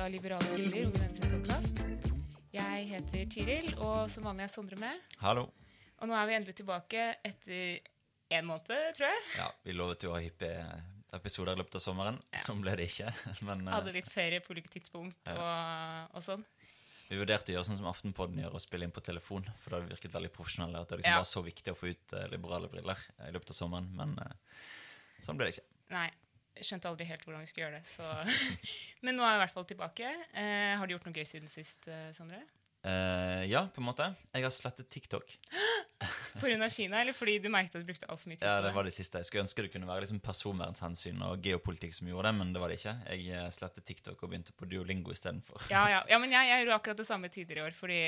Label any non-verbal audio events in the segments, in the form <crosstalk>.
av Liberale briller, Unge Venstres podkast. Jeg heter Tiril, og som vanlig er Sondre med. Hallo. Og nå er vi endelig tilbake etter en måned, tror jeg. Ja, Vi lovet jo å ha hippie episoder i løpet av sommeren. Ja. Sånn ble det ikke. <laughs> Men eh, Hadde litt ferie på ulike tidspunkt og, og sånn. vi vurderte å gjøre sånn som Aftenpodden gjør, å spille inn på telefon. For det hadde virket veldig profesjonelle. At det liksom Ja. var så viktig å få ut uh, liberale briller eh, i løpet av sommeren. Men uh, sånn ble det ikke. Nei, jeg skjønte aldri helt hvordan vi skulle gjøre det. Så. <laughs> Men nå er jeg i hvert fall tilbake. Eh, har du gjort noe gøy siden sist, eh, Sondre? Eh, ja, på en måte. Jeg har slettet TikTok. <gasps> Pga. Kina, eller fordi du merket at du brukte altfor mye tid Ja, det var det siste. Jeg skulle ønske det kunne være liksom personvernhensyn og geopolitikk som gjorde det, men det var det ikke. Jeg eh, slettet TikTok og begynte på Duolingo istedenfor. Ja, ja. ja men jeg, jeg gjorde akkurat det samme tidligere i år. fordi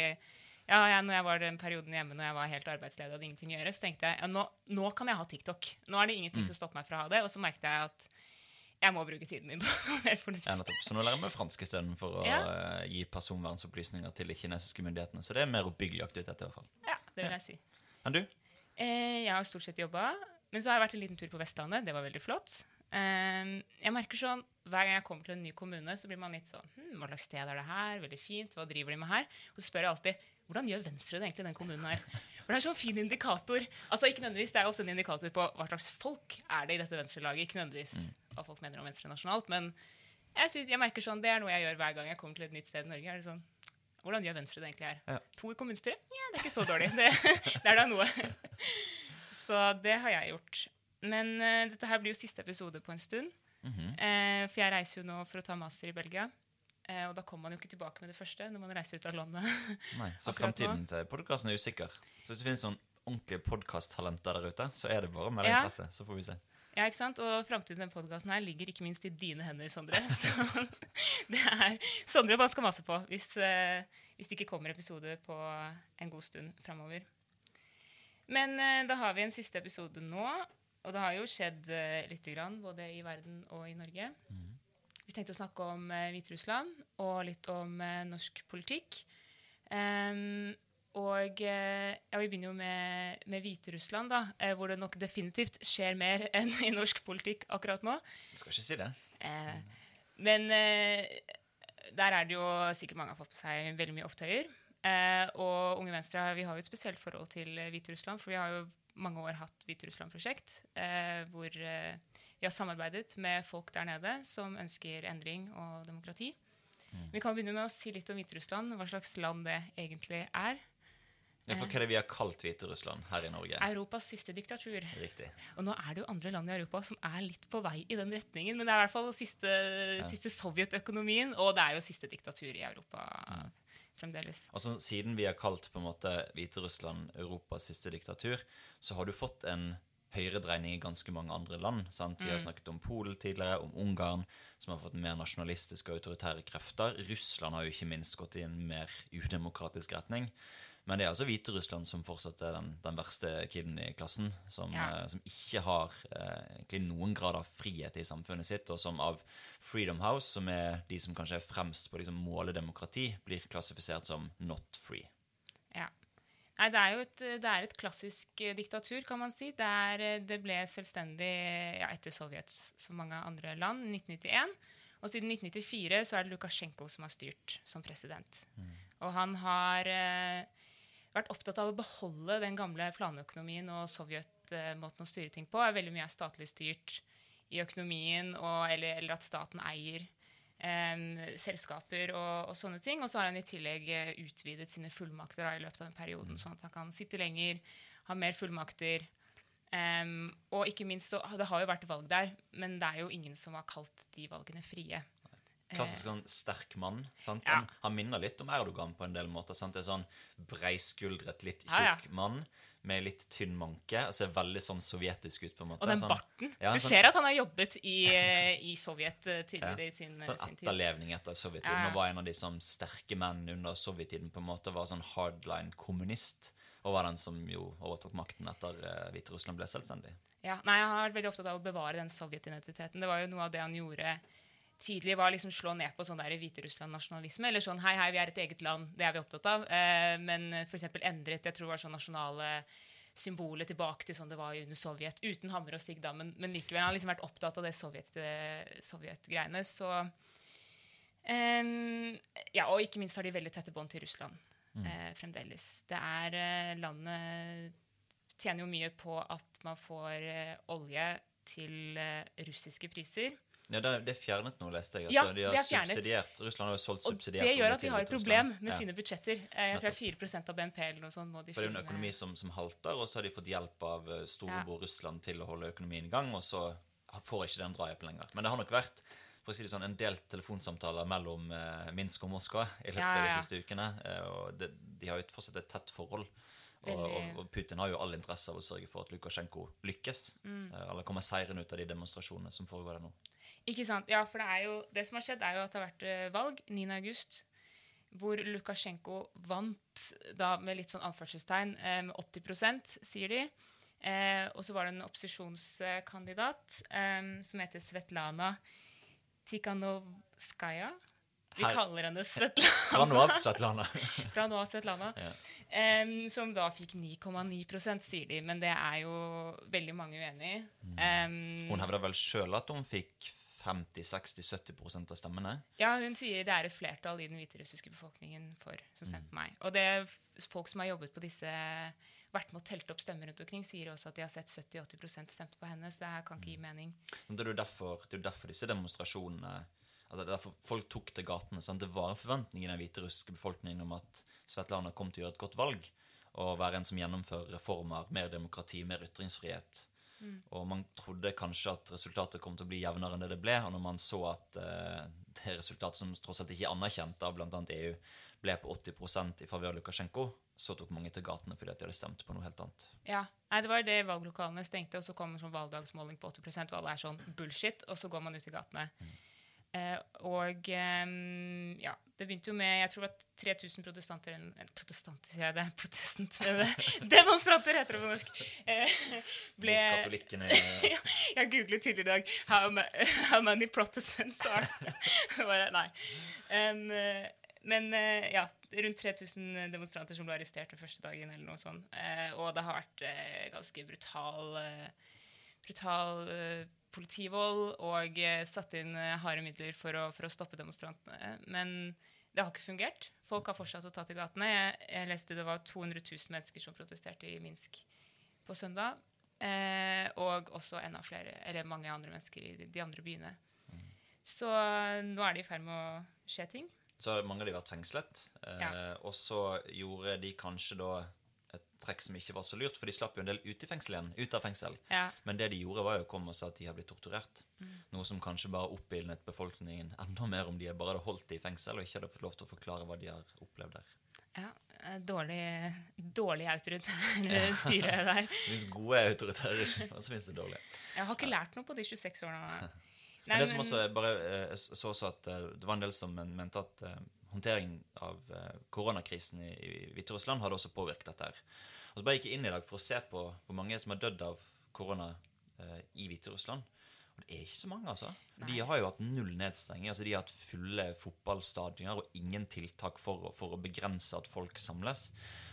ja, jeg, når jeg var den perioden hjemme når jeg var helt arbeidsledig og hadde ingenting å gjøre, så tenkte jeg ja, nå, nå kan jeg ha TikTok. Nå er det ingenting som stopper meg fra å ha det. Og så merket jeg at jeg må bruke tiden min på mer Ja, fornuftig. nettopp. Så nå lærer meg fransk istedenfor å Ja. eh, gi personvernsopplysninger til de kinesiske myndighetene. Så det er mer oppbyggelig aktivitet i hvert fall. Ja, det vil jeg si. Enn du? Eh, jeg har stort sett jobba, men så har jeg vært en liten tur på Vestlandet. Det var veldig flott. Eh, jeg merker sånn, Hver gang jeg kommer til en ny kommune, så blir man litt sånn hm, Hva slags sted er det her? Veldig fint. Hva driver de med her? Og så spør jeg alltid hvordan gjør Venstre det egentlig i den kommunen her? For det er sånn fin indikator. Altså ikke nødvendigvis, Det er ofte en indikator på hva slags folk er det i dette Venstre-laget. Ikke nødvendigvis hva folk mener om Venstre nasjonalt, men jeg, synes, jeg merker sånn, det er noe jeg gjør hver gang jeg kommer til et nytt sted i Norge. er det sånn, Hvordan gjør Venstre det egentlig her? Ja. To i kommunestyret? Ja, det er ikke så dårlig. Det, det er da noe. <laughs> Så det har jeg gjort. Men uh, dette her blir jo siste episode på en stund. Mm -hmm. uh, for jeg reiser jo nå for å ta master i Belgia. Uh, og da kommer man jo ikke tilbake med det første når man reiser ut av landet. <laughs> Nei, Så fremtiden til podkasten er usikker. Så hvis det finnes sånn ordentlige podkasttalenter der ute, så er det bare å melde Ja. interesse. Så får vi se. Ja, ikke sant? Og framtiden i denne podkasten ligger ikke minst i dine hender, Sondre. <laughs> Så det er Sondre bare skal mase på hvis, eh, hvis det ikke kommer episode på en god stund framover. Men eh, da har vi en siste episode nå. Og det har jo skjedd eh, lite grann, både i verden og i Norge. Vi tenkte å snakke om eh, Hviterussland og litt om eh, norsk politikk. Em, og eh, ja, vi begynner jo med, med Hviterussland, da, eh, hvor det nok definitivt skjer mer <laughs> enn i norsk politikk akkurat nå. Du skal ikke si det. Eh, men eh, der er det jo sikkert mange har fått på seg veldig mye opptøyer. Eh, og Unge Venstre vi har jo et spesielt forhold til eh, Hviterussland, for vi har jo mange år hatt Hviterussland-prosjekt, eh, hvor vi har samarbeidet med folk der nede som ønsker endring og demokrati. Vi kan begynne med å si litt om Hviterussland, hva slags land det egentlig er. Ja, for hva er det vi har kalt Hviterussland her i Norge? Europas siste diktatur. Riktig. Og nå er det jo andre land i Europa som er litt på vei i den retningen. Men det er i hvert fall siste, siste sovjetøkonomien, og det er jo siste diktatur i Europa fremdeles. Altså, Siden vi har kalt på en måte Hviterussland Europas siste diktatur, så har du fått en høyredreining i ganske mange andre land. sant? Vi har snakket om Polen tidligere, om Ungarn, som har fått mer nasjonalistiske og autoritære krefter. Russland har jo ikke minst gått i en mer udemokratisk retning. Men det er altså Hviterussland som fortsatt er den, den verste kiden i klassen. Som, Ja. eh, som ikke har eh, egentlig noen grad av frihet i samfunnet sitt, og som av Freedom House, som er de som kanskje er fremst på å liksom, måle demokrati, blir klassifisert som not free. Ja. Nei, det er jo et, det er et klassisk eh, diktatur, kan man si. Er, eh, det ble selvstendig ja, etter Sovjet, som mange andre land, 1991. Og siden 1994 så er det Lukasjenko som har styrt som president. Og han har eh, vært opptatt av å beholde den gamle planøkonomien og Sovjet-måten å styre ting på. er veldig mye er statlig styrt i økonomien, og, eller, eller at staten eier em, selskaper og, og sånne ting. Og så har han i tillegg eh, utvidet sine fullmakter da, i løpet av den perioden, sånn at han kan sitte lenger, ha mer fullmakter. Um, og ikke minst, det har jo vært valg der, men det er jo ingen som har kalt de valgene frie. Klassisk sånn sterk mann. sant? Ja. Han, han minner litt om Erdogan på en del måter. sant? Det er sånn breiskuldret, litt Ja, ja. tjukk mann med litt tynn manke. og Ser veldig sånn sovjetisk ut. på en måte. Og den sånn, barten. Ja, du sånn- ser at han har jobbet i, eh, <laughs> i Sovjet eh, tidligere Ja. i sin, Sånn sin tid. etterlevning etter sovjettiden. Ja, Nå Og var en av de som sterke menn under sovjettiden på en måte var sånn hardline kommunist. Og var den som jo overtok makten etter uh, Hviterussland ble selvstendig. Ja, nei, Han har vært veldig opptatt av å bevare den sovjetidentiteten. Det var jo noe av det han gjorde tidlig, var liksom slå ned på sånn der Hviterussland-nasjonalisme. Eller sånn hei, hei, vi er et eget land, det er vi opptatt av. Eh, men f.eks. endret jeg tror det var sånn nasjonale symbolet tilbake til sånn det var under Sovjet. Uten hammer og stigg, da, men, men likevel. Han har liksom vært opptatt av det Sovjet-greiene. Sovjet-greiene. så eh, ja, og ikke minst har de veldig tette bånd til Russland Mm. eh, fremdeles. Det er eh, Landet tjener jo mye på at man får eh, olje til eh, russiske priser. Ja, det, det er fjernet nå, leste jeg. Ja, Altså, de har det er fjernet. subsidiert. Russland har jo solgt Og subsidiert det gjør at de har et problem med Ja. sine budsjetter. Eh, Jeg tror det er 4 av BNP eller noe sånt må de For det er jo en økonomi som, som halter, og så har de fått hjelp av storebror ja. Russland til å holde økonomien i gang, og så får ikke den drahjelpen lenger. Men det har nok vært for å si det sånn, en del telefonsamtaler mellom eh, Minsk og Moskva i løpet Ja, av de siste ukene. eh, og det, de har jo fortsatt et tett forhold. Og, og, og Putin har jo all interesse av å sørge for at Lukasjenko lykkes. Mm. eh, Eller kommer seirende ut av de demonstrasjonene som foregår der nå. Ikke sant? Ja, for det er jo Det som har skjedd, er jo at det har vært eh, valg 9. august, hvor Lukasjenko vant da med litt sånn anførselstegn eh, med 80% sier de. Eh, og så var det en opposisjonskandidat eh, som heter Svetlana Tikhanovskaja. Vi Her- kaller henne Svetlana. <laughs> Fra nå av, Svetlana. <laughs> Fra nå av Svetlana. Ja. Em, som da fikk 9,9% sier de. Men det er jo veldig mange uenig i. Um, Hun hevder vel sjøl at hun fikk 50-60-70% av stemmene. Ja, hun sier det er et flertall i den hviterussiske befolkningen for som stemte på meg. Og det folk som har jobbet på disse vært med og telt opp stemmer rundt omkring, sier også at de har sett 70-80% stemte på henne. Så det her kan ikke gi mening. Sånn, Det er jo derfor, det er derfor disse demonstrasjonene altså det er derfor Folk tok til gatene. Sant? Det var en forventning i den hviterussiske befolkningen om at Svetlana kom til å gjøre et godt valg. Og være en som gjennomfører reformer, mer demokrati, mer ytringsfrihet. Og man trodde kanskje at resultatet kom til å bli jevnere enn det det ble. Og når man så at eh, det resultatet som tross alt ikke er anerkjent av bl.a. EU, ble på 80% i favør Lukasjenko, så tok mange til gatene fordi at de hadde stemt på noe helt annet. Ja, Nei, Det var det valglokalene stengte, og så kom en sånn valgdagsmåling på 80 og alle er sånn bullshit, og så går man ut i gatene. Eh, og eh, ja, det begynte jo med Jeg tror at 3000 protestanter Protestanter, sier jeg det? <laughs> protestant Demonstranter, heter det på norsk. Eh, ble Mot katolikkene <laughs> ja, Jeg googlet tidligere i dag how, ma- how many Protestants are <laughs> Bare, Nei. Eh, men eh, ja, rundt 3000 demonstranter som ble arrestert den første dagen. eller noe sånt. Eh, og det har vært eh, ganske brutal, brutal politivold og eh, satt inn eh, harde midler for å, for å stoppe demonstrantene. Men det har ikke fungert. Folk har fortsatt å ta til gatene. Jeg, jeg leste det var 200 000 mennesker som protesterte i Minsk på søndag. Eh, og også enda flere, eller mange andre mennesker i de, de andre byene. Så nå er det i ferd med å skje ting. Så har mange av de vært fengslet. Eh, Ja. Og så gjorde de kanskje da trekk som ikke var så lurt, for de slapp jo en del ut i fengsel igjen. Ut av fengsel. Ja, Men det de gjorde, var jo å komme og sa at de har blitt torturert. Mm. Noe som kanskje bare oppildnet befolkningen enda mer om de bare hadde holdt det i fengsel og ikke hadde fått lov til å forklare hva de har opplevd der. ja eh, Dårlig, dårlig autoritær styre der. <laughs> Det fins gode autoritære regimer, så fins det dårlige. Jeg har ikke lært noe på de 26 årene. <laughs> Men det som også bare eh, jeg så også at eh, Det var en del som mente at eh, håndteringen av eh, koronakrisen i, i Hviterussland hadde også påvirket dette. her. Og så bare gikk jeg inn i dag for å se på hvor mange som har dødd av korona eh, i Hviterussland. Og det er ikke så mange, altså. Nei. De har jo hatt null nedstenging. altså De har hatt fulle fotballstadioner og ingen tiltak for, for å begrense at folk samles.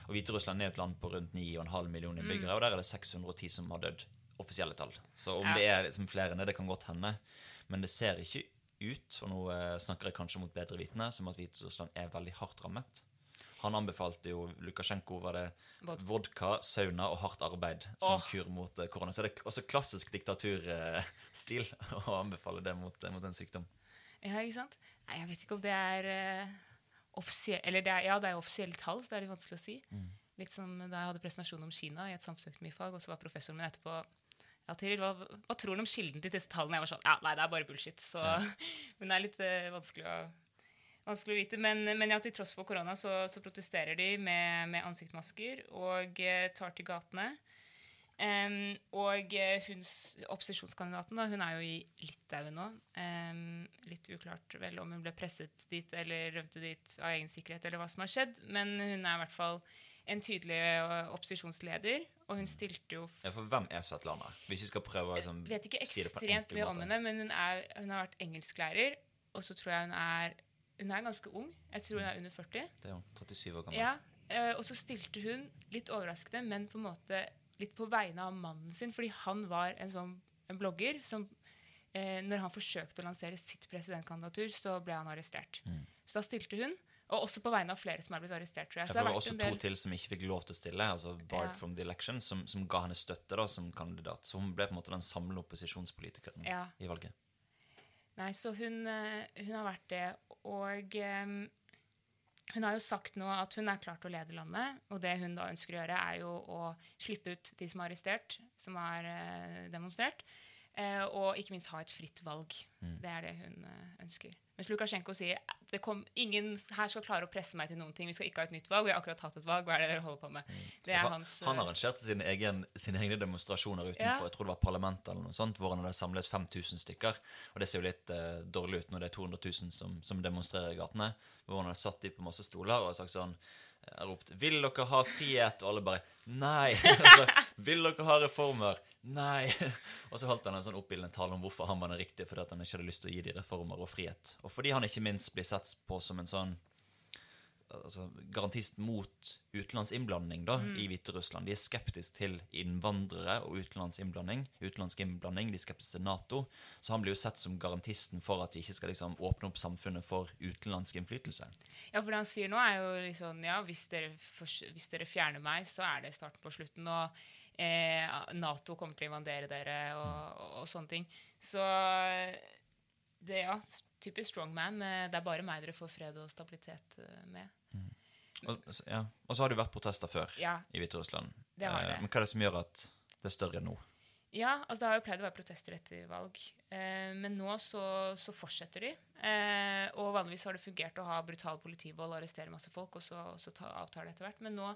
Og Hviterussland er et land på rundt 9,5 millioner innbyggere, og der er det 610 som har dødd. Offisielle tall. Så om Ja. det er liksom flere enn det, det kan godt hende. Men det ser ikke ut, og nå eh, snakker jeg kanskje mot bedre vitende, som at Hviterussland er veldig hardt rammet. Han anbefalte jo Lukasjenko var det Vodka. vodka, sauna og hardt arbeid som Åh. kur mot eh, korona. Så det er også klassisk diktaturstil <laughs> å anbefale det mot, mot en sykdom. Ja, ikke sant? Nei, jeg vet ikke om det er offisielt Eller det er, ja, det er offisielle tall, så det er litt vanskelig å si. Litt som da jeg hadde presentasjon om Kina i et samfunnsøkonomifag, og så var professoren min etterpå ja, Tiril, hva, hva tror du om kilden til disse tallene? Jeg var sånn, ja, nei, det er bare bullshit. Så, <laughs> men det er litt uh, vanskelig, å, vanskelig å vite. Men, men ja, til tross for korona så, så protesterer de med, med ansiktsmasker og uh, tar til gatene. Um, og eh, hun, opposisjonskandidaten da, hun er jo i Litauen nå. Um, litt uklart vel om hun ble presset dit eller rømte dit av egen sikkerhet, eller hva som har skjedd. Men hun er i hvert fall en tydelig opposisjonsleder, og hun stilte jo Ja, For hvem er Svetlana? Hvis vi skal prøve å liksom, vet ikke si det på en ekstremt mye om henne, men hun, er, hun har vært engelsklærer, og så tror jeg hun er Hun er ganske ung. Jeg tror hun er under 40. Det er hun, 37 år gammel. Ja, eh, Og så stilte hun, litt overraskende, men på en måte litt på vegne av mannen sin, fordi han var en sånn en blogger som eh, når han forsøkte å lansere sitt presidentkandidatur, så ble han arrestert. Mm. Så da stilte hun, og også på vegne av flere som er blitt arrestert. tror jeg. Så det var også del... to til som ikke fikk lov til å stille, altså Bard Ja. from the election, som, som ga henne støtte da, som kandidat. Så hun ble på en måte den samlende opposisjonspolitikeren Ja. i valget. Nei, så hun, eh, hun har vært det. Og um, hun har jo sagt nå at hun er klar til å lede landet. Og det hun da ønsker å gjøre, er jo å slippe ut de som er arrestert, som har eh, demonstrert. og ikke minst ha et fritt valg. Mm. Det er det hun ønsker. Mens Lukasjenko sier det kom, ingen her skal klare å presse meg til noen ting. Vi skal ikke ha et nytt valg. Vi har akkurat hatt et valg. Hva er det dere holder på med? Det Han, hans Mm. han eh, arrangerte sine, egen, sine egne demonstrasjoner utenfor Ja. jeg tror det var parlamentet, eller noe sånt, hvor han hadde samlet 5000 stykker. Og det ser jo litt uh, dårlig ut når det er 200 000 som, som demonstrerer i gatene. Hvor han hadde satt de på masse stoler og sagt sånn eh, ropt 'Vil dere ha frihet?' Og alle bare 'Nei'. <laughs> altså, 'Vil dere ha reformer?' Nei. <laughs> og så holdt han en sånn oppildende tale om hvorfor han var den riktige, fordi han ikke hadde lyst til å gi de reformer og frihet. Og fordi han ikke minst blir sett på som en sånn altså, garantist mot utenlandsinnblanding da, i Hviterussland. De er skeptiske til innvandrere og utenlandsinnblanding. Utenlandsk innblanding, De er skeptiske til Nato. Så han blir jo sett som garantisten for at vi ikke skal liksom, åpne opp samfunnet for utenlandsk innflytelse. Ja, for det han sier nå, er jo liksom Ja, hvis dere, hvis dere fjerner meg, så er det starten på slutten. Og eh, Nato kommer til å invadere dere, og, og, og sånne ting. Så det ja, typisk strongman. Det er bare meg dere får fred og stabilitet med. med. Og, så- ja. og så har det vært protester før Ja, i Hviterussland. Det har det. Eh, Men hva er det som gjør at det er større nå? Ja, altså det har jo pleid å være protester etter valg. Eh, men nå så, så fortsetter de. Eh, og vanligvis har det fungert å ha brutal politivold og arrestere masse folk, og så, så ta, avtale etter hvert. Men nå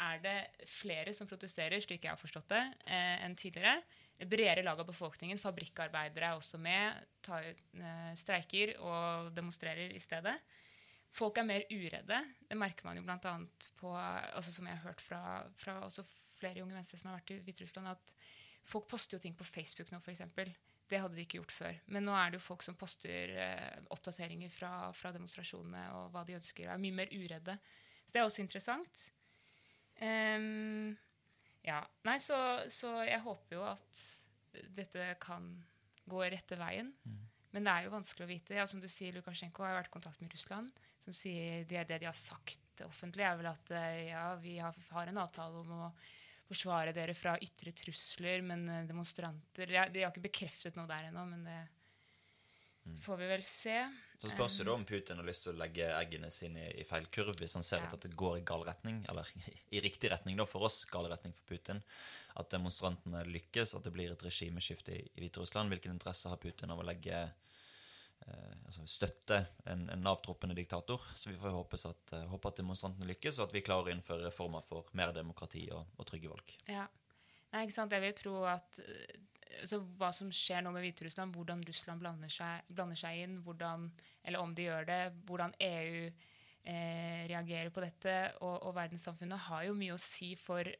er det flere som protesterer, slik jeg har forstått det, eh, enn tidligere. Bredere lag av befolkningen, fabrikkarbeidere er også med, tar, eh, streiker og demonstrerer i stedet. Folk er mer uredde. Det merker man jo bl.a. på altså Som jeg har hørt fra, fra flere unge mennesker som har vært i Hviterussland, at folk poster jo ting på Facebook nå, f.eks. Det hadde de ikke gjort før. Men nå er det jo folk som poster eh, oppdateringer fra, fra demonstrasjonene og hva de ønsker, er mye mer uredde. Så det er også interessant. Ehm, ja. Nei, så, så jeg håper jo at dette kan gå rette veien. Men det er jo vanskelig å vite. Ja, som du sier, Lukasjenko har vært i kontakt med Russland. Som sier det, det de har sagt offentlig, er vel at eh, ja, vi har, har en avtale om å forsvare dere fra ytre trusler, men eh, demonstranter De, har- de har ikke bekreftet noe der ennå, men det får vi vel se. Så spørs jo da om Putin har lyst til å legge eggene sine i, feil kurv hvis han ser Ja. at det går i gal retning, eller <laughs> i riktig retning da for oss, gal retning for Putin. At demonstrantene lykkes, at det blir et regimeskifte i, Hviterussland. Hvilken interesse har Putin av å legge eh, altså støtte en, en avtroppende diktator? Så vi får håpe at, eh, håpe at demonstrantene lykkes, og at vi klarer å innføre reformer for mer demokrati og, og trygge valg. Ja. Nei, ikke sant? Jeg vil tro at altså, Hva som skjer nå med Hviterussland, hvordan Russland blander seg, blander seg inn, hvordan, eller om de gjør det, hvordan EU eh, reagerer på dette, og, og verdenssamfunnet har jo mye å si for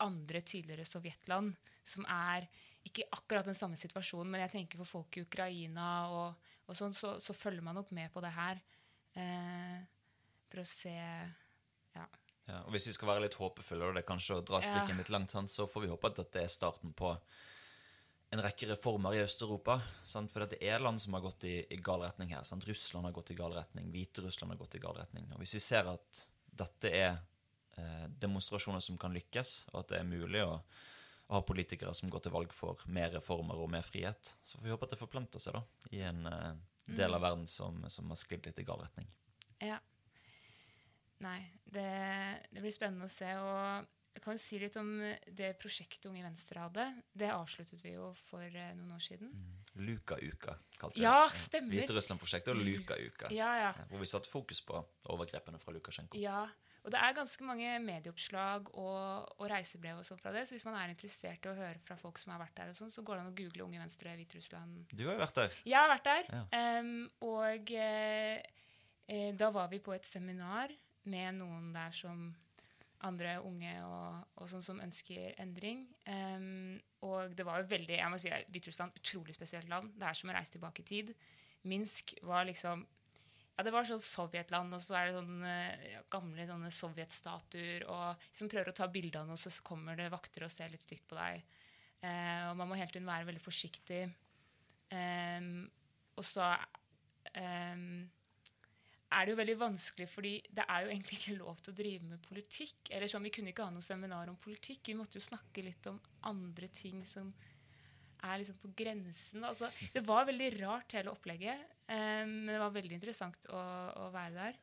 andre tidligere sovjetland, som er ikke akkurat den samme situasjonen, men jeg tenker for folk i Ukraina og, og sånn, så, så følger man nok med på det her. Eh, for å se Ja. Ja, og Hvis vi skal være litt håpefulle, og det er kanskje å dra strikken Ja. litt langt, sant, så får vi håpe at dette er starten på en rekke reformer i Øst-Europa. For det er land som har gått i, i gal retning her. sant, Russland har gått i gal retning, Hviterussland har gått i gal retning. Og Hvis vi ser at dette er eh, demonstrasjoner som kan lykkes, og at det er mulig å, å ha politikere som går til valg for mer reformer og mer frihet, så får vi håpe at det forplanter seg da, i en eh, del av verden som, som har sklidd litt i gal retning. Ja. Nei, det, det blir spennende å se. Og jeg kan si litt om det prosjektet Unge Venstre hadde. Det avsluttet vi jo for eh, noen år siden. Luka-uka, kalte vi Ja, det. stemmer. Hviterussland-prosjektet og Luka-uka. Ja, ja. Hvor vi satte fokus på overgrepene fra Lukasjenko. Ja, og det er ganske mange medieoppslag og, og reisebrev og sånt fra det. Så hvis man er interessert i å høre fra folk som har vært der, og sånn, så går det an å google Unge Venstre Hviterussland. Du har jo vært der. Jeg har vært der. Ja. Um, og eh, eh, da var vi på et seminar med noen der som andre unge og, og sånn som ønsker endring. Um, og det var jo veldig jeg må si, Hviterussland utrolig spesielt land. Det er som å reise tilbake i tid. Minsk var liksom ja, Det var sånn Sovjetland, og så er det sånne ja, gamle sånne sovjetstatuer. Og som prøver å ta bilde av noe, så kommer det vakter og ser litt stygt på deg. Uh, og man må hele tiden være veldig forsiktig Um, og så ehm, er det jo veldig vanskelig, fordi det er jo egentlig ikke lov til å drive med politikk. Eller sånn, Vi kunne ikke ha noe seminar om politikk. Vi måtte jo snakke litt om andre ting som er liksom på grensen. Altså, det var veldig rart, hele opplegget. Um, men det var veldig interessant å, å være der.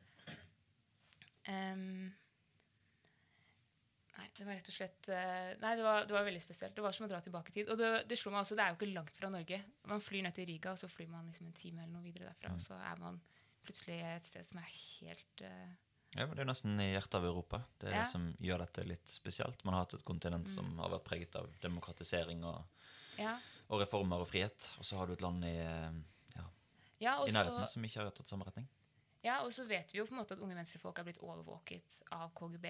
Um, nei, det var rett og slett uh, Nei, det var, det var veldig spesielt. Det var som å dra tilbake i tid. Og det, det slo meg også, det er jo ikke langt fra Norge. Man flyr ned til Riga, og så flyr man liksom en time eller noe videre derfra. Og så er man plutselig et sted som er helt uh... Ja, men Det er nesten i hjertet av Europa. Det er Ja. det som gjør dette litt spesielt. Man har hatt et kontinent Mm. som har vært preget av demokratisering og, Ja. og reformer og frihet. Og så har du et land i, eh, ja, i nærheten som ikke har tatt samme retning. ja, og så vet vi jo på en måte at unge venstrefolk er blitt overvåket av KGB.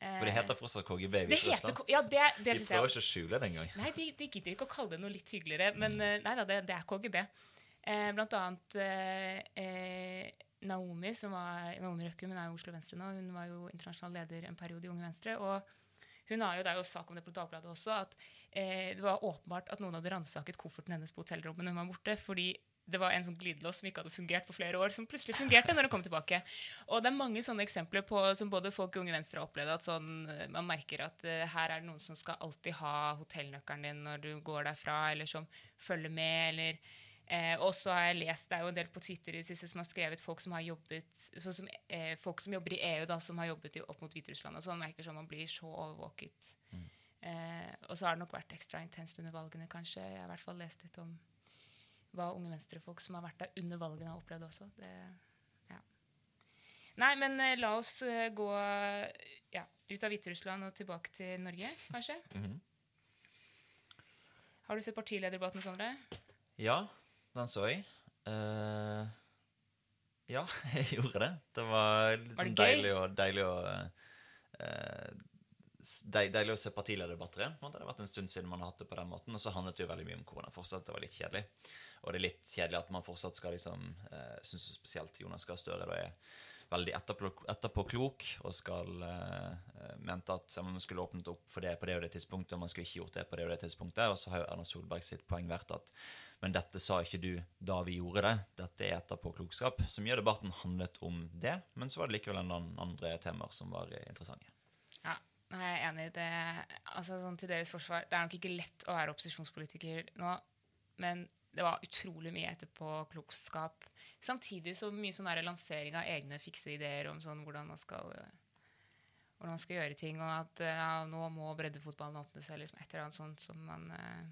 Eh, For det heter fortsatt KGB i det heter, Hviterussland. Ja, det, det De prøver jeg ikke å skjule det engang. Nei, de, de gidder ikke å kalle det noe litt hyggeligere. Men mm. nei da, det, det er KGB. Eh, blant annet eh, eh, Naomi, som var Naomi Røkken, hun er jo Oslo Venstre nå. Hun var jo internasjonal leder en periode i Unge Venstre. Og hun har jo, det er jo sak om det på Dagbladet også, at eh, det var åpenbart at noen hadde ransaket kofferten hennes på hotellrommet når hun var borte. fordi det var en sånn glidelås som ikke hadde fungert på flere år, som plutselig fungerte når hun kom tilbake. Og det er mange sånne eksempler på, som både folk i Unge Venstre har opplevd, at sånn, eh, man merker at uh, her er det noen som skal alltid ha hotellnøkkelen din når du går derfra, eller som følger med, eller eh, Og så har jeg lest, det er jo en del på Twitter i det siste som har skrevet folk som har jobbet sånn som, eh, folk som jobber i EU, da, som har jobbet i, opp mot Hviterussland, og sånn merker sånn man blir så overvåket. Eh, og så har det nok vært ekstra intenst under valgene, kanskje. Jeg har i hvert fall lest litt om hva unge venstrefolk som har vært der under valgene, har opplevd også. Det, ja. Nei, men eh, la oss eh, gå ja, ut av Hviterussland og tilbake til Norge, kanskje. <laughs> Mhm. Har du sett partilederdebatten, Sondre? Ja, den så jeg. Uh, ja, <laughs> jeg gjorde det. Det var litt Var det sånn deilig, og, deilig, å, eh, deil, deilig å se partilederdebatter igjen. Det har vært en stund siden man har hatt det på den måten. Og så handlet det jo veldig mye om korona fortsatt. Det var litt kjedelig. Og det er litt kjedelig at man fortsatt skal liksom uh, Syns spesielt Jonas Gahr Støre da er veldig etterpå- klok og skal eh, eh, mente at man skulle åpnet opp for det på det og det tidspunktet, og man skulle ikke gjort det på det og det tidspunktet. Og så har jo Erna Solberg sitt poeng vært at men dette sa ikke du da vi gjorde det. Dette er etterpåklokskap. Så mye av debatten handlet om det, men så var det likevel en andre temaer som var eh, interessante. Ja, jeg er enig i det. Altså, sånn til deres forsvar, Det er nok ikke lett å være opposisjonspolitiker nå, men det var utrolig mye etterpåklokskap. Samtidig så mye sånn lansering av egne fikse ideer om sånn hvordan man skal hvordan man skal gjøre ting, og at ja, nå må breddefotballen åpne seg, liksom et eller annet sånt som man eh,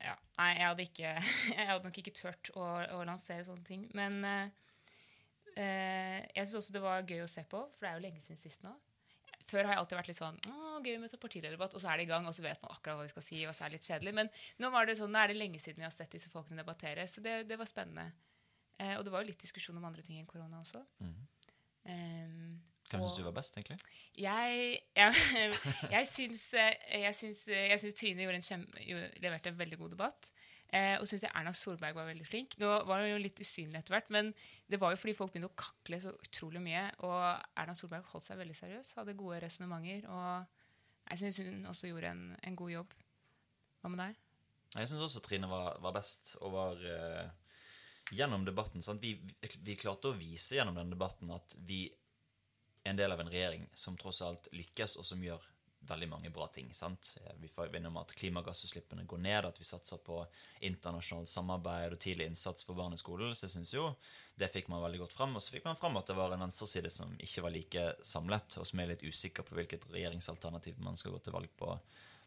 ja, Nei, jeg hadde, ikke, <laughs> jeg hadde nok ikke turt å, å lansere sånne ting. Men eh, jeg syns også det var gøy å se på, for det er jo lenge siden sist nå. Før har jeg alltid vært litt sånn Å, gøy med sånn partilederdebatt, og så er det i gang, og så vet man akkurat hva de skal si, og så er det litt kjedelig. Men nå, var det sånn, nå er det lenge siden vi har sett disse folkene debattere, så det, det var spennende. Uh, og det var jo litt diskusjon om andre ting enn korona også. Mm. Um, Hvem syns du var best, egentlig? jeg, ja, <laughs> jeg, syns, eh, jeg, syns, jeg syns Trine en kjem, leverte en veldig god debatt. Eh, og syns Erna Solberg var veldig flink. Nå var hun jo litt usynlig etter hvert, men det var jo fordi folk begynte å kakle så utrolig mye. Og Erna Solberg holdt seg veldig seriøs, hadde gode resonnementer. Og jeg syns hun også gjorde en, en god jobb. Hva med deg? Jeg syns også Trine var, var best, og var eh, Gjennom debatten? Vi, vi, klarte å vise gjennom den debatten at vi en del av en regjering som tross alt lykkes, og som gjør veldig mange bra ting. sant? Vi får vinne om at klimagassutslippene går ned, at vi satser på internasjonalt samarbeid og tidlig innsats for barn i skolen. Så jeg synes jo det fikk man veldig godt fram. Og så fikk man fram at det var en venstreside som ikke var like samlet, og som er litt usikker på hvilket regjeringsalternativ man skal gå til valg på,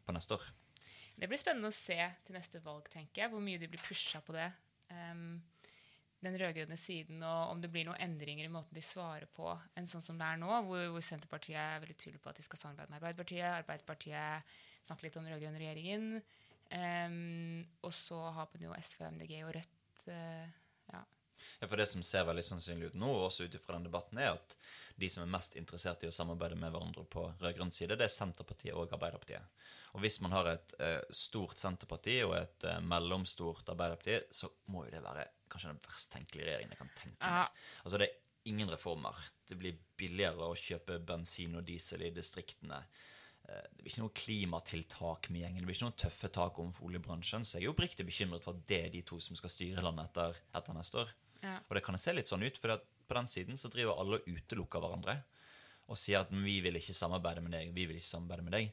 på neste år. Det blir spennende å se til neste valg, tenker jeg, hvor mye de blir pusha på det. Um, den rød-grønne siden, og om det blir noen endringer i måten de svarer på, enn sånn som det er nå, hvor, hvor Senterpartiet er veldig tydelig på at de skal samarbeide med Arbeiderpartiet. Arbeiderpartiet snakker litt om den rød-grønne regjeringen. Um, og så har man jo SV, MDG og Rødt. Uh, ja. Ja, for Det som ser veldig sannsynlig ut nå, også ut ifra den debatten, er at de som er mest interessert i å samarbeide med hverandre på rød-grønn side, det er Senterpartiet og Arbeiderpartiet. Og hvis man har et uh, stort Senterparti og et uh, mellomstort Arbeiderparti, så må jo det være kanskje den verst tenkelige regjeringen jeg kan tenke Ja. meg. Altså, det er ingen reformer. Det blir billigere å kjøpe bensin og diesel i distriktene. eh, det blir ikke noe klimatiltak med gjengen. Det blir ikke noen tøffe tak overfor oljebransjen. Så jeg er oppriktig bekymret for at det er de to som skal styre landet etter, etter neste år. Ja. Og det kan se litt sånn ut, for på den siden så driver alle og utelukker hverandre. Og sier at vi vil ikke samarbeide med deg, vi vil ikke samarbeide med deg.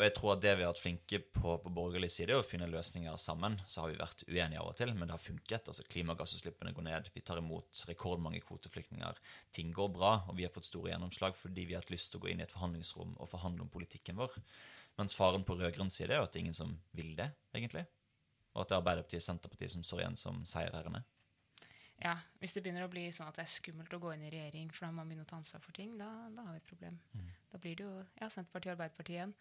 Og jeg tror at det vi har vært flinke på på borgerlig side, er å finne løsninger sammen. Så har vi vært uenige av og til, men det har funket. altså Klimagassutslippene går ned, vi tar imot rekordmange kvoteflyktninger. Ting går bra, og vi har fått store gjennomslag fordi vi har hatt lyst til å gå inn i et forhandlingsrom og forhandle om politikken vår. Mens faren på rød-grønn side er jo at det er ingen som vil det, egentlig. Og at det er Arbeiderpartiet og Senterpartiet som står igjen som seierherrene. Ja, Hvis det begynner å bli sånn at det er skummelt å gå inn i regjering, for da må man begynne å ta ansvar for ting, da, da har vi et problem. Mm. Da blir det jo ja, Senterpartiet og Arbeiderpartiet igjen.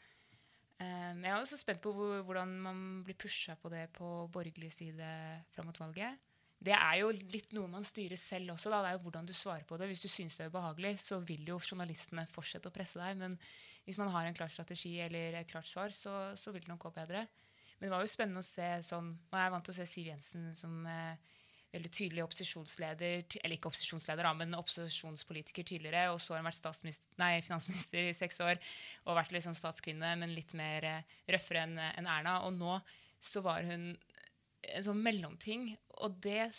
Um, jeg er også spent på hvor, hvordan man blir pusha på det på borgerlig side fram mot valget. Det er jo litt noe man styrer selv også. Da. Det er jo hvordan du svarer på det. Hvis du syns det er ubehagelig, så vil jo journalistene fortsette å presse deg. Men hvis man har en klar strategi eller et klart svar, så, så vil det nok gå bedre. Men det var jo spennende å se sånn Og jeg er vant til å se Siv Jensen som eh, veldig tydelig opposisjonsleder, eller ikke opposisjonsleder, men opposisjonspolitiker tidligere. Og så har hun vært nei, finansminister i seks år og vært litt sånn statskvinne, men litt mer uh, røffere enn en Erna. Og nå så var hun en sånn mellomting, og det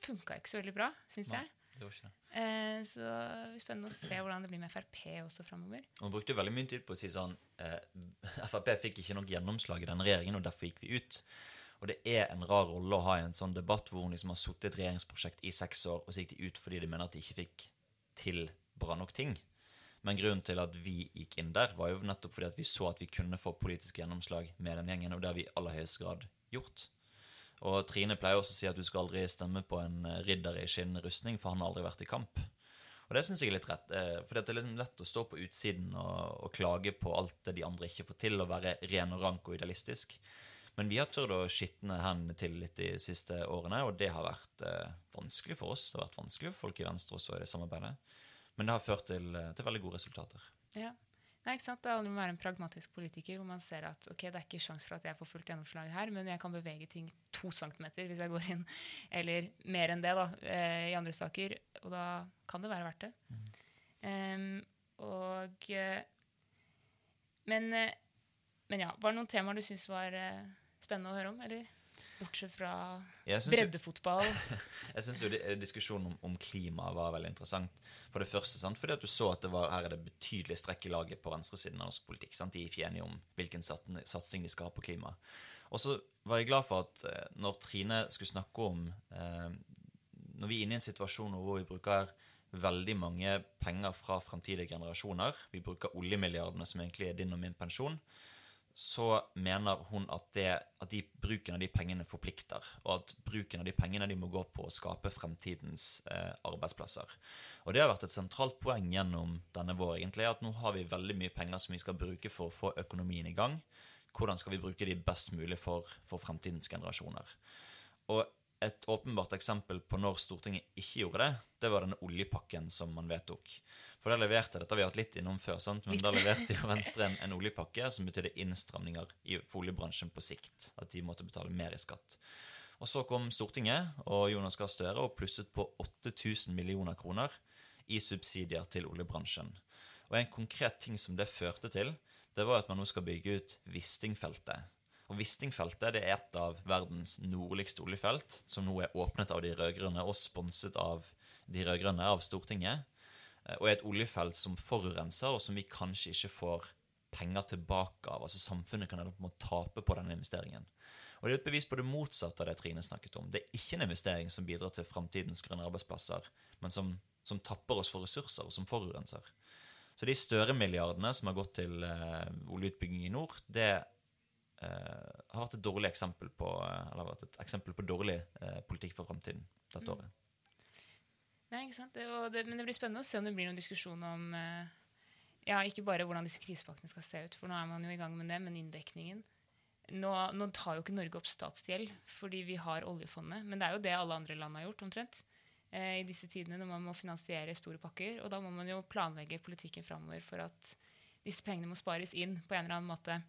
funka ikke så veldig bra, syns jeg. Det gjorde ikke det. Eh, så det blir spennende å se hvordan det blir med Frp også framover. Hun brukte veldig mye tid på å si sånn eh, <laughs> Frp fikk ikke nok gjennomslag i denne regjeringen, og derfor gikk vi ut. Og det er en rar rolle å ha i en sånn debatt hvor hun liksom har sittet i et regjeringsprosjekt i seks år, og så gikk de ut fordi de mener at de ikke fikk til bra nok ting. Men grunnen til at vi gikk inn der, var jo nettopp fordi at vi så at vi kunne få politisk gjennomslag med den gjengen, og det har vi i aller høyeste grad gjort. Og Trine pleier også å si at du skal aldri stemme på en ridder i skinnrustning, rustning, for han har aldri vært i kamp. Og det syns jeg er litt rett. Eh, for det er liksom lett å stå på utsiden og, og, klage på alt det de andre ikke får til, og være ren og rank og idealistisk. Men vi har turt å skitne hendene til litt de siste årene, og det har vært eh, vanskelig for oss. Det har vært vanskelig for folk i Venstre også i det samarbeidet. Men det har ført til, eh, til veldig gode resultater. Ja. Nei, ikke sant? Det handler om å være en pragmatisk politiker hvor man ser at ok, det er ikke sjans for at jeg får fullt gjennomslag her, men jeg kan bevege ting to centimeter hvis jeg går inn, eller mer enn det da, eh, i andre saker. Og da kan det være verdt det. Mm. Um, og eh, men, men ja, var det noen temaer du syns var spennende å høre om? eller? Bortsett fra breddefotball. <laughs> jeg syns jo diskusjonen om, om, klima var veldig interessant. For det første, sant? fordi at du så at det var, her er det betydelig strekk i laget på venstresiden av norsk politikk. Sant? De er ikke enige om hvilken satsing de skal ha på klima. Og så var jeg glad for at eh, når Trine skulle snakke om eh, Når vi er inne i en situasjon hvor vi bruker veldig mange penger fra fremtidige generasjoner, vi bruker oljemilliardene som egentlig er din og min pensjon, så mener hun at, det, at de, bruken av de pengene forplikter. Og at bruken av de pengene de må gå på å skape fremtidens eh, arbeidsplasser. Og det har vært et sentralt poeng gjennom denne vår, egentlig, at nå har vi veldig mye penger som vi skal bruke for å få økonomien i gang. Hvordan skal vi bruke de best mulig for, for fremtidens generasjoner? Og et åpenbart eksempel på når Stortinget ikke gjorde det, det var denne oljepakken som man vedtok. For da leverte, Dette har vi hatt litt innom før, sant? men da leverte jo Venstre en, en oljepakke som betydde innstramninger i oljebransjen på sikt. At de måtte betale mer i skatt. Og Så kom Stortinget og Jonas Gahr Støre og plusset på 8000 millioner kroner i subsidier til oljebransjen. Og En konkret ting som det førte til, det var at man nå skal bygge ut Wisting-feltet og Wisting-feltet er et av verdens nordligste oljefelt, som nå er åpnet av de rød-grønne og sponset av de rød-grønne, av Stortinget. Eh, og er et oljefelt som forurenser, og som vi kanskje ikke får penger tilbake av. Altså Samfunnet kan ende opp med å tape på denne investeringen. Og Det er et bevis på det motsatte av det Trine snakket om. Det er ikke en investering som bidrar til framtidens grønne arbeidsplasser, men som, som, tapper oss for ressurser, og som forurenser. Så de større-milliardene som har gått til eh, oljeutbygging i nord, det har vært et dårlig eksempel på eh, eller vært et eksempel på dårlig eh, politikk for framtiden dette mm. året. Nei, ikke sant? Det, det, men det blir spennende å se om det blir noen diskusjon om ja, ikke bare hvordan disse krisepakkene skal se ut, for nå er man jo i gang med det, men inndekningen. Nå, nå tar jo ikke Norge opp statsgjeld fordi vi har oljefondet, men det er jo det alle andre land har gjort, omtrent. I disse tidene når man må finansiere store pakker. Og da må man jo planlegge politikken framover for at disse pengene må spares inn på en eller annen måte.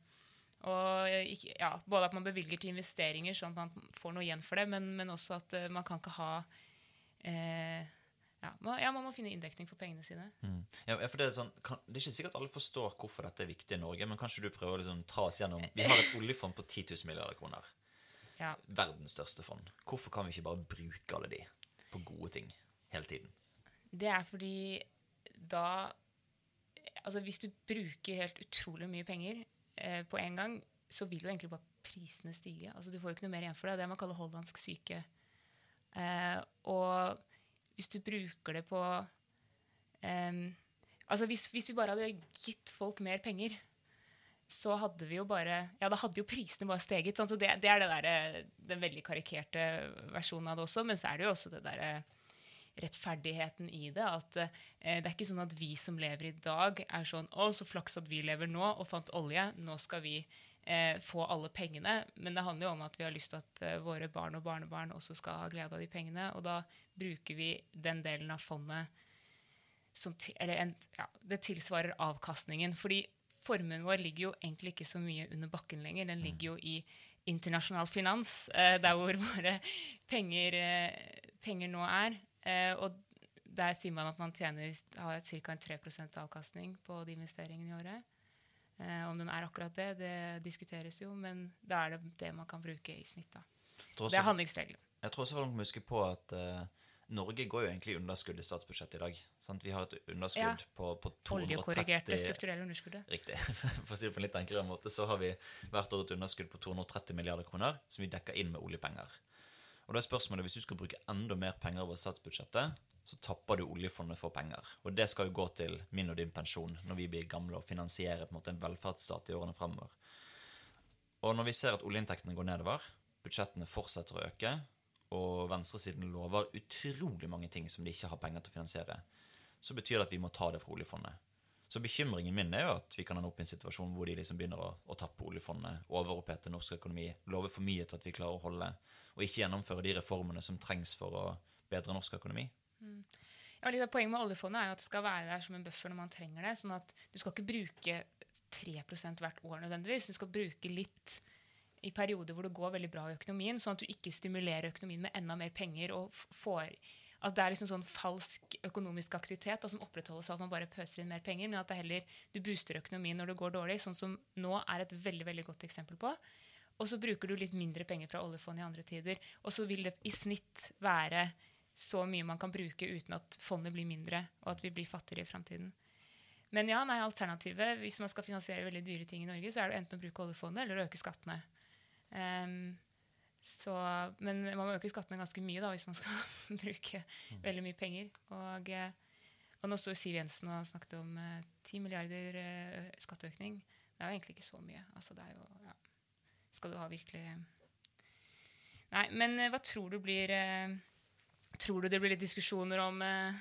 Og ja, både at man bevilger til investeringer sånn at man får noe igjen for det, men, men også at uh, man kan ikke ha uh, ja, man, ja, man må finne inndekning for pengene sine. Mm. Ja, for det, er sånn, kan, det er ikke sikkert alle forstår hvorfor dette er viktig i Norge, men kanskje du prøver å liksom, ta oss gjennom Vi har et <laughs> oljefond på 10 000 milliarder kroner. Ja. Verdens største fond. Hvorfor kan vi ikke bare bruke alle de på gode ting hele tiden? Det er fordi da Altså hvis du bruker helt utrolig mye penger eh, på en gang, så vil jo egentlig bare prisene stige. Altså Du får jo ikke noe mer igjen for det. Det er det man kaller hollandsk syke. Eh, og hvis du bruker det på eh, Altså hvis, hvis vi bare hadde gitt folk mer penger, så hadde vi jo bare Ja, da hadde jo prisene bare steget. Sant? så det, det, er det der, den veldig karikerte versjonen av det også. Men så er det jo også det derre rettferdigheten i det. At eh, det er ikke sånn at vi som lever i dag, er sånn Å, så flaks at vi lever nå og fant olje. Nå skal vi eh, få alle pengene. Men det handler jo om at vi har lyst til at eh, våre barn og barnebarn også skal ha glede av de pengene. Og da bruker vi den delen av fondet som Eller en, ja, det tilsvarer avkastningen. Fordi formuen vår ligger jo egentlig ikke så mye under bakken lenger. Den ligger jo i internasjonal finans, eh, der hvor våre penger, eh, penger nå er. Eh, og der sier man at man tjener, har ca. 3% avkastning på de investeringene i året. Eh, om den er akkurat det, det diskuteres jo, men da er det det man kan bruke i snitt. da. Det er handlingsregelen. Jeg tror også folk må huske på at eh, Norge går jo egentlig i underskudd i statsbudsjettet i dag. Sant? Vi har et underskudd ja. på, på 230 Oljekorrigerte strukturelle underskuddet. Riktig. <laughs> For å si det på en litt enklere måte, så har vi hvert år et underskudd på 230 milliarder kroner som vi dekker inn med oljepenger. Og da er spørsmålet, Hvis du skal bruke enda mer penger over statsbudsjettet, så tapper du oljefondet for penger. Og det skal jo gå til min og din pensjon når vi blir gamle og finansierer på en måte en velferdsstat i årene fremover. Og når vi ser at oljeinntektene går nedover, budsjettene fortsetter å øke, og venstresiden lover utrolig mange ting som de ikke har penger til å finansiere, så betyr det at vi må ta det fra oljefondet. Så bekymringen min er jo at vi kan ende opp i en situasjon hvor de liksom begynner å, å tappe oljefondet, overopphete norsk økonomi, love for mye til at vi klarer å holde, og ikke gjennomføre de reformene som trengs for å bedre norsk økonomi. Mm. Ja, litt av Poenget med oljefondet er jo at det skal være der som en buffer når man trenger det. sånn at du skal ikke bruke 3% hvert år nødvendigvis. Du skal bruke litt i perioder hvor det går veldig bra i økonomien, sånn at du ikke stimulerer økonomien med enda mer penger og får at det er liksom sånn falsk økonomisk aktivitet da, som opprettholdes av at man bare pøser inn mer penger, men at det heller du booster økonomien når det går dårlig, sånn som nå er et veldig veldig godt eksempel på. Og så bruker du litt mindre penger fra oljefondet i andre tider. Og så vil det i snitt være så mye man kan bruke uten at fondet blir mindre, og at vi blir fattigere i framtiden. Men ja, nei, alternativet hvis man skal finansiere veldig dyre ting i Norge, så er det enten å bruke oljefondet eller å øke skattene. Um, så, men man må øke skattene ganske mye da, hvis man skal <laughs> bruke veldig mye penger. Og, eh, og nå står Siv Jensen og snakket om eh, 10 milliarder uh, skatteøkning. Det er jo egentlig ikke så mye. Altså, det er jo, ja. Skal du ha virkelig Nei, men eh, hva tror du blir eh, Tror du det blir litt diskusjoner om eh,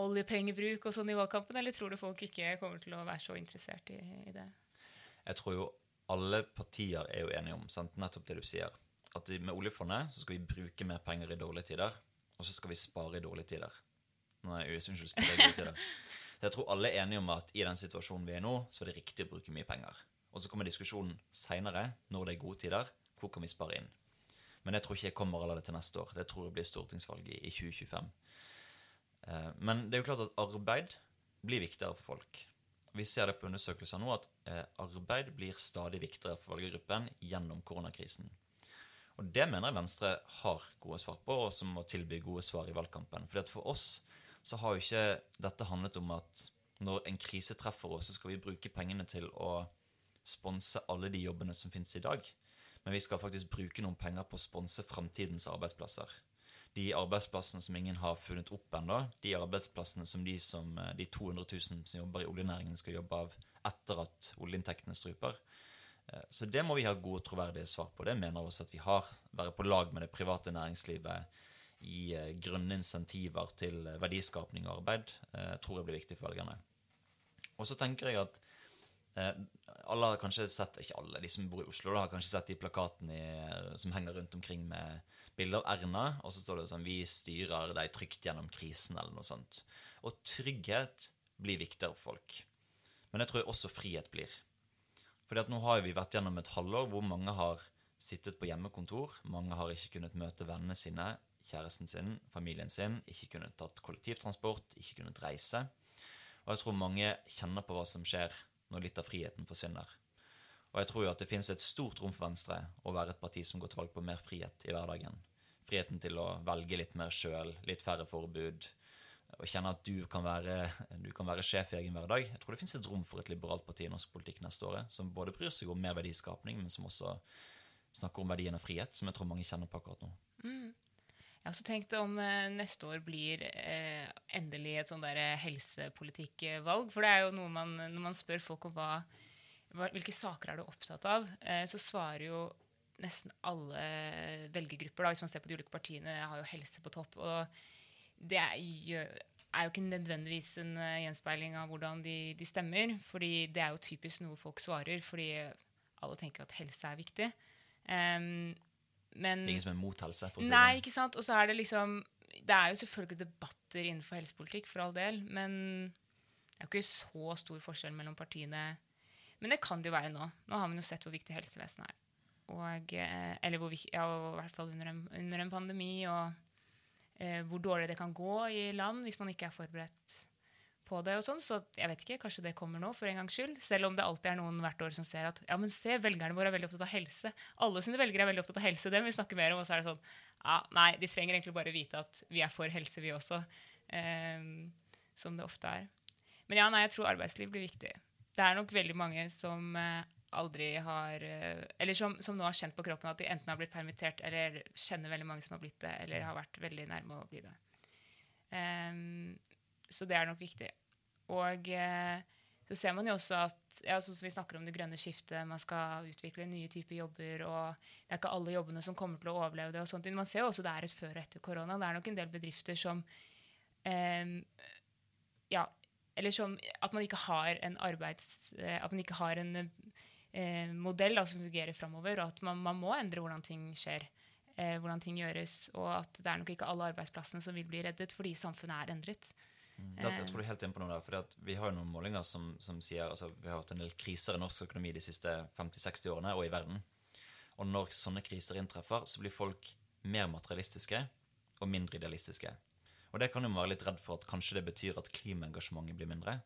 oljepengebruk og sånn i valgkampen, eller tror du folk ikke kommer til å være så interessert i, i det? Jeg tror jo alle partier er jo enige om sant? nettopp det du sier at med oljefondet så skal vi bruke mer penger i dårlige tider, og så skal vi spare i dårlige tider. Nei, unnskyld, spare i gode tider. <laughs> Så jeg tror alle er enige om at i den situasjonen vi er i nå, så er det riktig å bruke mye penger. Og så kommer diskusjonen seinere, når det er gode tider, hvor kan vi spare inn? Men jeg tror ikke jeg kommer allerede til neste år. Det tror jeg blir stortingsvalget i 2025. Eh, men det er jo klart at arbeid blir viktigere for folk. Vi ser det på undersøkelser nå at eh, arbeid blir stadig viktigere for valggruppen gjennom koronakrisen. Og det mener jeg Venstre har gode svar på, og som må tilby gode svar i valgkampen. For for oss så har jo ikke dette handlet om at når en krise treffer oss, så skal vi bruke pengene til å sponse alle de jobbene som finnes i dag. Men vi skal faktisk bruke noen penger på å sponse framtidens arbeidsplasser. De arbeidsplassene som ingen har funnet opp ennå, de arbeidsplassene som de, som de 200 000 som jobber i oljenæringen, skal jobbe av etter at oljeinntektene struper. Eh, så det må vi ha gode, troverdige svar på. Det mener også at vi har. Være på lag med det private næringslivet i eh, grønne insentiver til verdiskapning og arbeid eh, tror jeg blir viktig for velgerne. Og så tenker jeg at alle har kanskje sett, ikke alle, de som bor i Oslo, da, har kanskje sett de plakatene som henger rundt omkring med bilder av Erna, og så står det sånn 'Vi styrer deg trygt gjennom krisen', eller noe sånt. Og trygghet blir viktigere for folk. Men jeg tror også frihet blir. Fordi at nå har vi vært gjennom et halvår hvor mange har sittet på hjemmekontor. Mange har ikke kunnet møte vennene sine. kjæresten sin, familien sin, ikke kunnet tatt kollektivtransport, ikke kunnet reise. Og jeg tror mange kjenner på hva som skjer når litt av friheten forsvinner. Og jeg tror jo at det finnes et stort rom for Venstre å være et parti som går til valg på mer frihet i hverdagen. Friheten til å velge litt mer sjøl, litt færre forbud. Og kjenne at du kan, være, du kan være sjef i egen hverdag. Jeg tror det finnes et rom for et liberalt parti i norsk politikk neste året, som både bryr seg om mer verdiskapning, men som også snakker om verdien av frihet, som jeg tror mange kjenner på akkurat nå. Mm. Har også tenkt om eh, neste år blir eh, endelig et sånn helsepolitikkvalg. For det er jo noe man, når man spør folk om hva, hvilke saker er du opptatt av, eh, så svarer jo nesten alle velgergrupper, da, hvis man ser på de ulike partiene, har jo helse på topp. Og det er, er jo ikke nødvendigvis en uh, gjenspeiling av hvordan de, de, stemmer. fordi det er jo typisk noe folk svarer, fordi alle tenker at helse er viktig. Um, men Ingen som er mot helse? For å si nei, sånn. ikke sant. Og så er det liksom Det er jo selvfølgelig debatter innenfor helsepolitikk, for all del, men det er jo ikke så stor forskjell mellom partiene. Men det kan det jo være nå. Nå har vi jo sett hvor viktig helsevesenet er. Og, eh, eller hvor, ja, i hvert fall under en, under en pandemi. og eh, hvor dårlig det kan gå i land hvis man ikke er forberedt på det. og sånn, Så jeg vet ikke, kanskje det kommer nå, for en gangs skyld. Selv om det alltid er noen hvert år som ser at ja, men se, velgerne våre er veldig opptatt av helse. Alle sine velgere er veldig opptatt av helse. Det må vi snakke mer om. Og så er det sånn ja, Nei, de trenger egentlig bare vite at vi er for helse, vi også. Eh, som det ofte er. Men ja, nei, jeg tror arbeidsliv blir viktig. Det er nok veldig mange som eh, aldri har eh, Eller som, som, nå har kjent på kroppen at de enten har blitt permittert, eller kjenner veldig mange som har blitt det, eller har vært veldig nærme å bli det. Um, så det er nok viktig. Og uh, så ser man jo også at ja, sånn som vi snakker om det grønne skiftet, man skal utvikle nye typer jobber, og det er ikke alle jobbene som kommer til å overleve det. og sånt. Man ser jo også det er et før og etter korona. Det er nok en del bedrifter som eh, ja, eller som at man ikke har en arbeids... Eh, at man ikke har en eh, modell da, som fungerer framover, og at man, man, må endre hvordan ting skjer. Eh, hvordan ting gjøres, og at det er nok ikke alle arbeidsplassene som vil bli reddet fordi samfunnet er endret. Mm. Det, jeg tror du er helt inn på noe der, for Vi har jo noen målinger som, som sier altså Vi har hatt en del kriser i norsk økonomi de siste 50-60 årene, og i verden. Og når sånne kriser inntreffer, så blir folk mer materialistiske og mindre idealistiske. Og det kan jo være litt redd for at kanskje det betyr at klimaengasjementet blir mindre.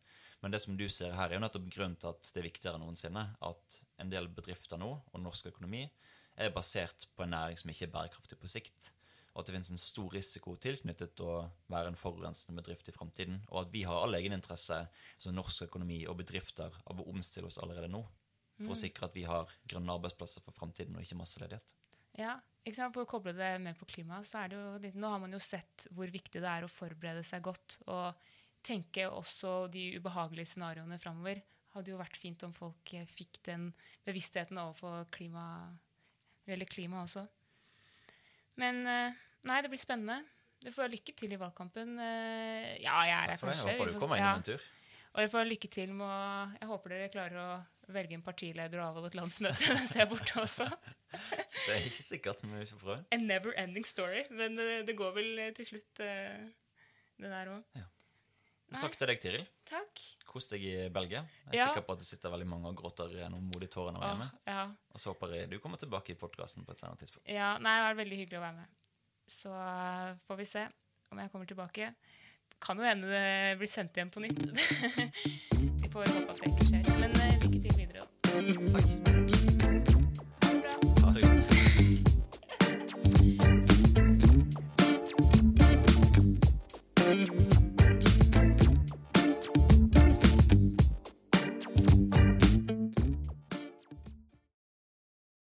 Men det som du ser her, er jo nettopp grunnen til at det er viktigere enn noensinne at en del bedrifter nå, og norsk økonomi, er basert på en næring som ikke er bærekraftig på sikt. Og at det finnes en stor risiko tilknyttet til å være en forurensende bedrift i framtiden. Og at vi har all egeninteresse som norsk økonomi og bedrifter av å omstille oss allerede nå. For mm. å sikre at vi har grønne arbeidsplasser for framtiden og ikke masseledighet. Ja, ikke sant? For å koble det med på klima, så er det jo Nå har man jo sett hvor viktig det er å forberede seg godt. og tenke også de ubehagelige scenarioene framover. Hadde jo vært fint om folk fikk den bevisstheten overfor klima, eller klima også. Men eh, nei, det blir spennende. Du får lykke til i valgkampen. Eh, ja, jeg er her kanskje. Jeg håper du kommer innom en tur. Og dere får lykke til med å Jeg håper dere klarer å velge en partileder og avholde et landsmøte <laughs> mens jeg er borte også. <laughs> det er ikke sikkert, vi får prøve. A never ending story. Men det går vel til slutt, det der òg. Ja. Takk til deg, Tiril. Takk. Kos deg i Belgia. Jeg er ja. sikker på at det sitter veldig mange og gråter gjennom modige når hjemme. Ja. Og så håper jeg du kommer tilbake i podkasten på et senere tidspunkt. Ja, nei, Det var veldig hyggelig å være med. Så får vi se om jeg kommer tilbake. Kan jo hende det blir sendt igjen på nytt. <laughs> vi får håpe at det ikke skjer. Men uh, lykke til videre. Takk.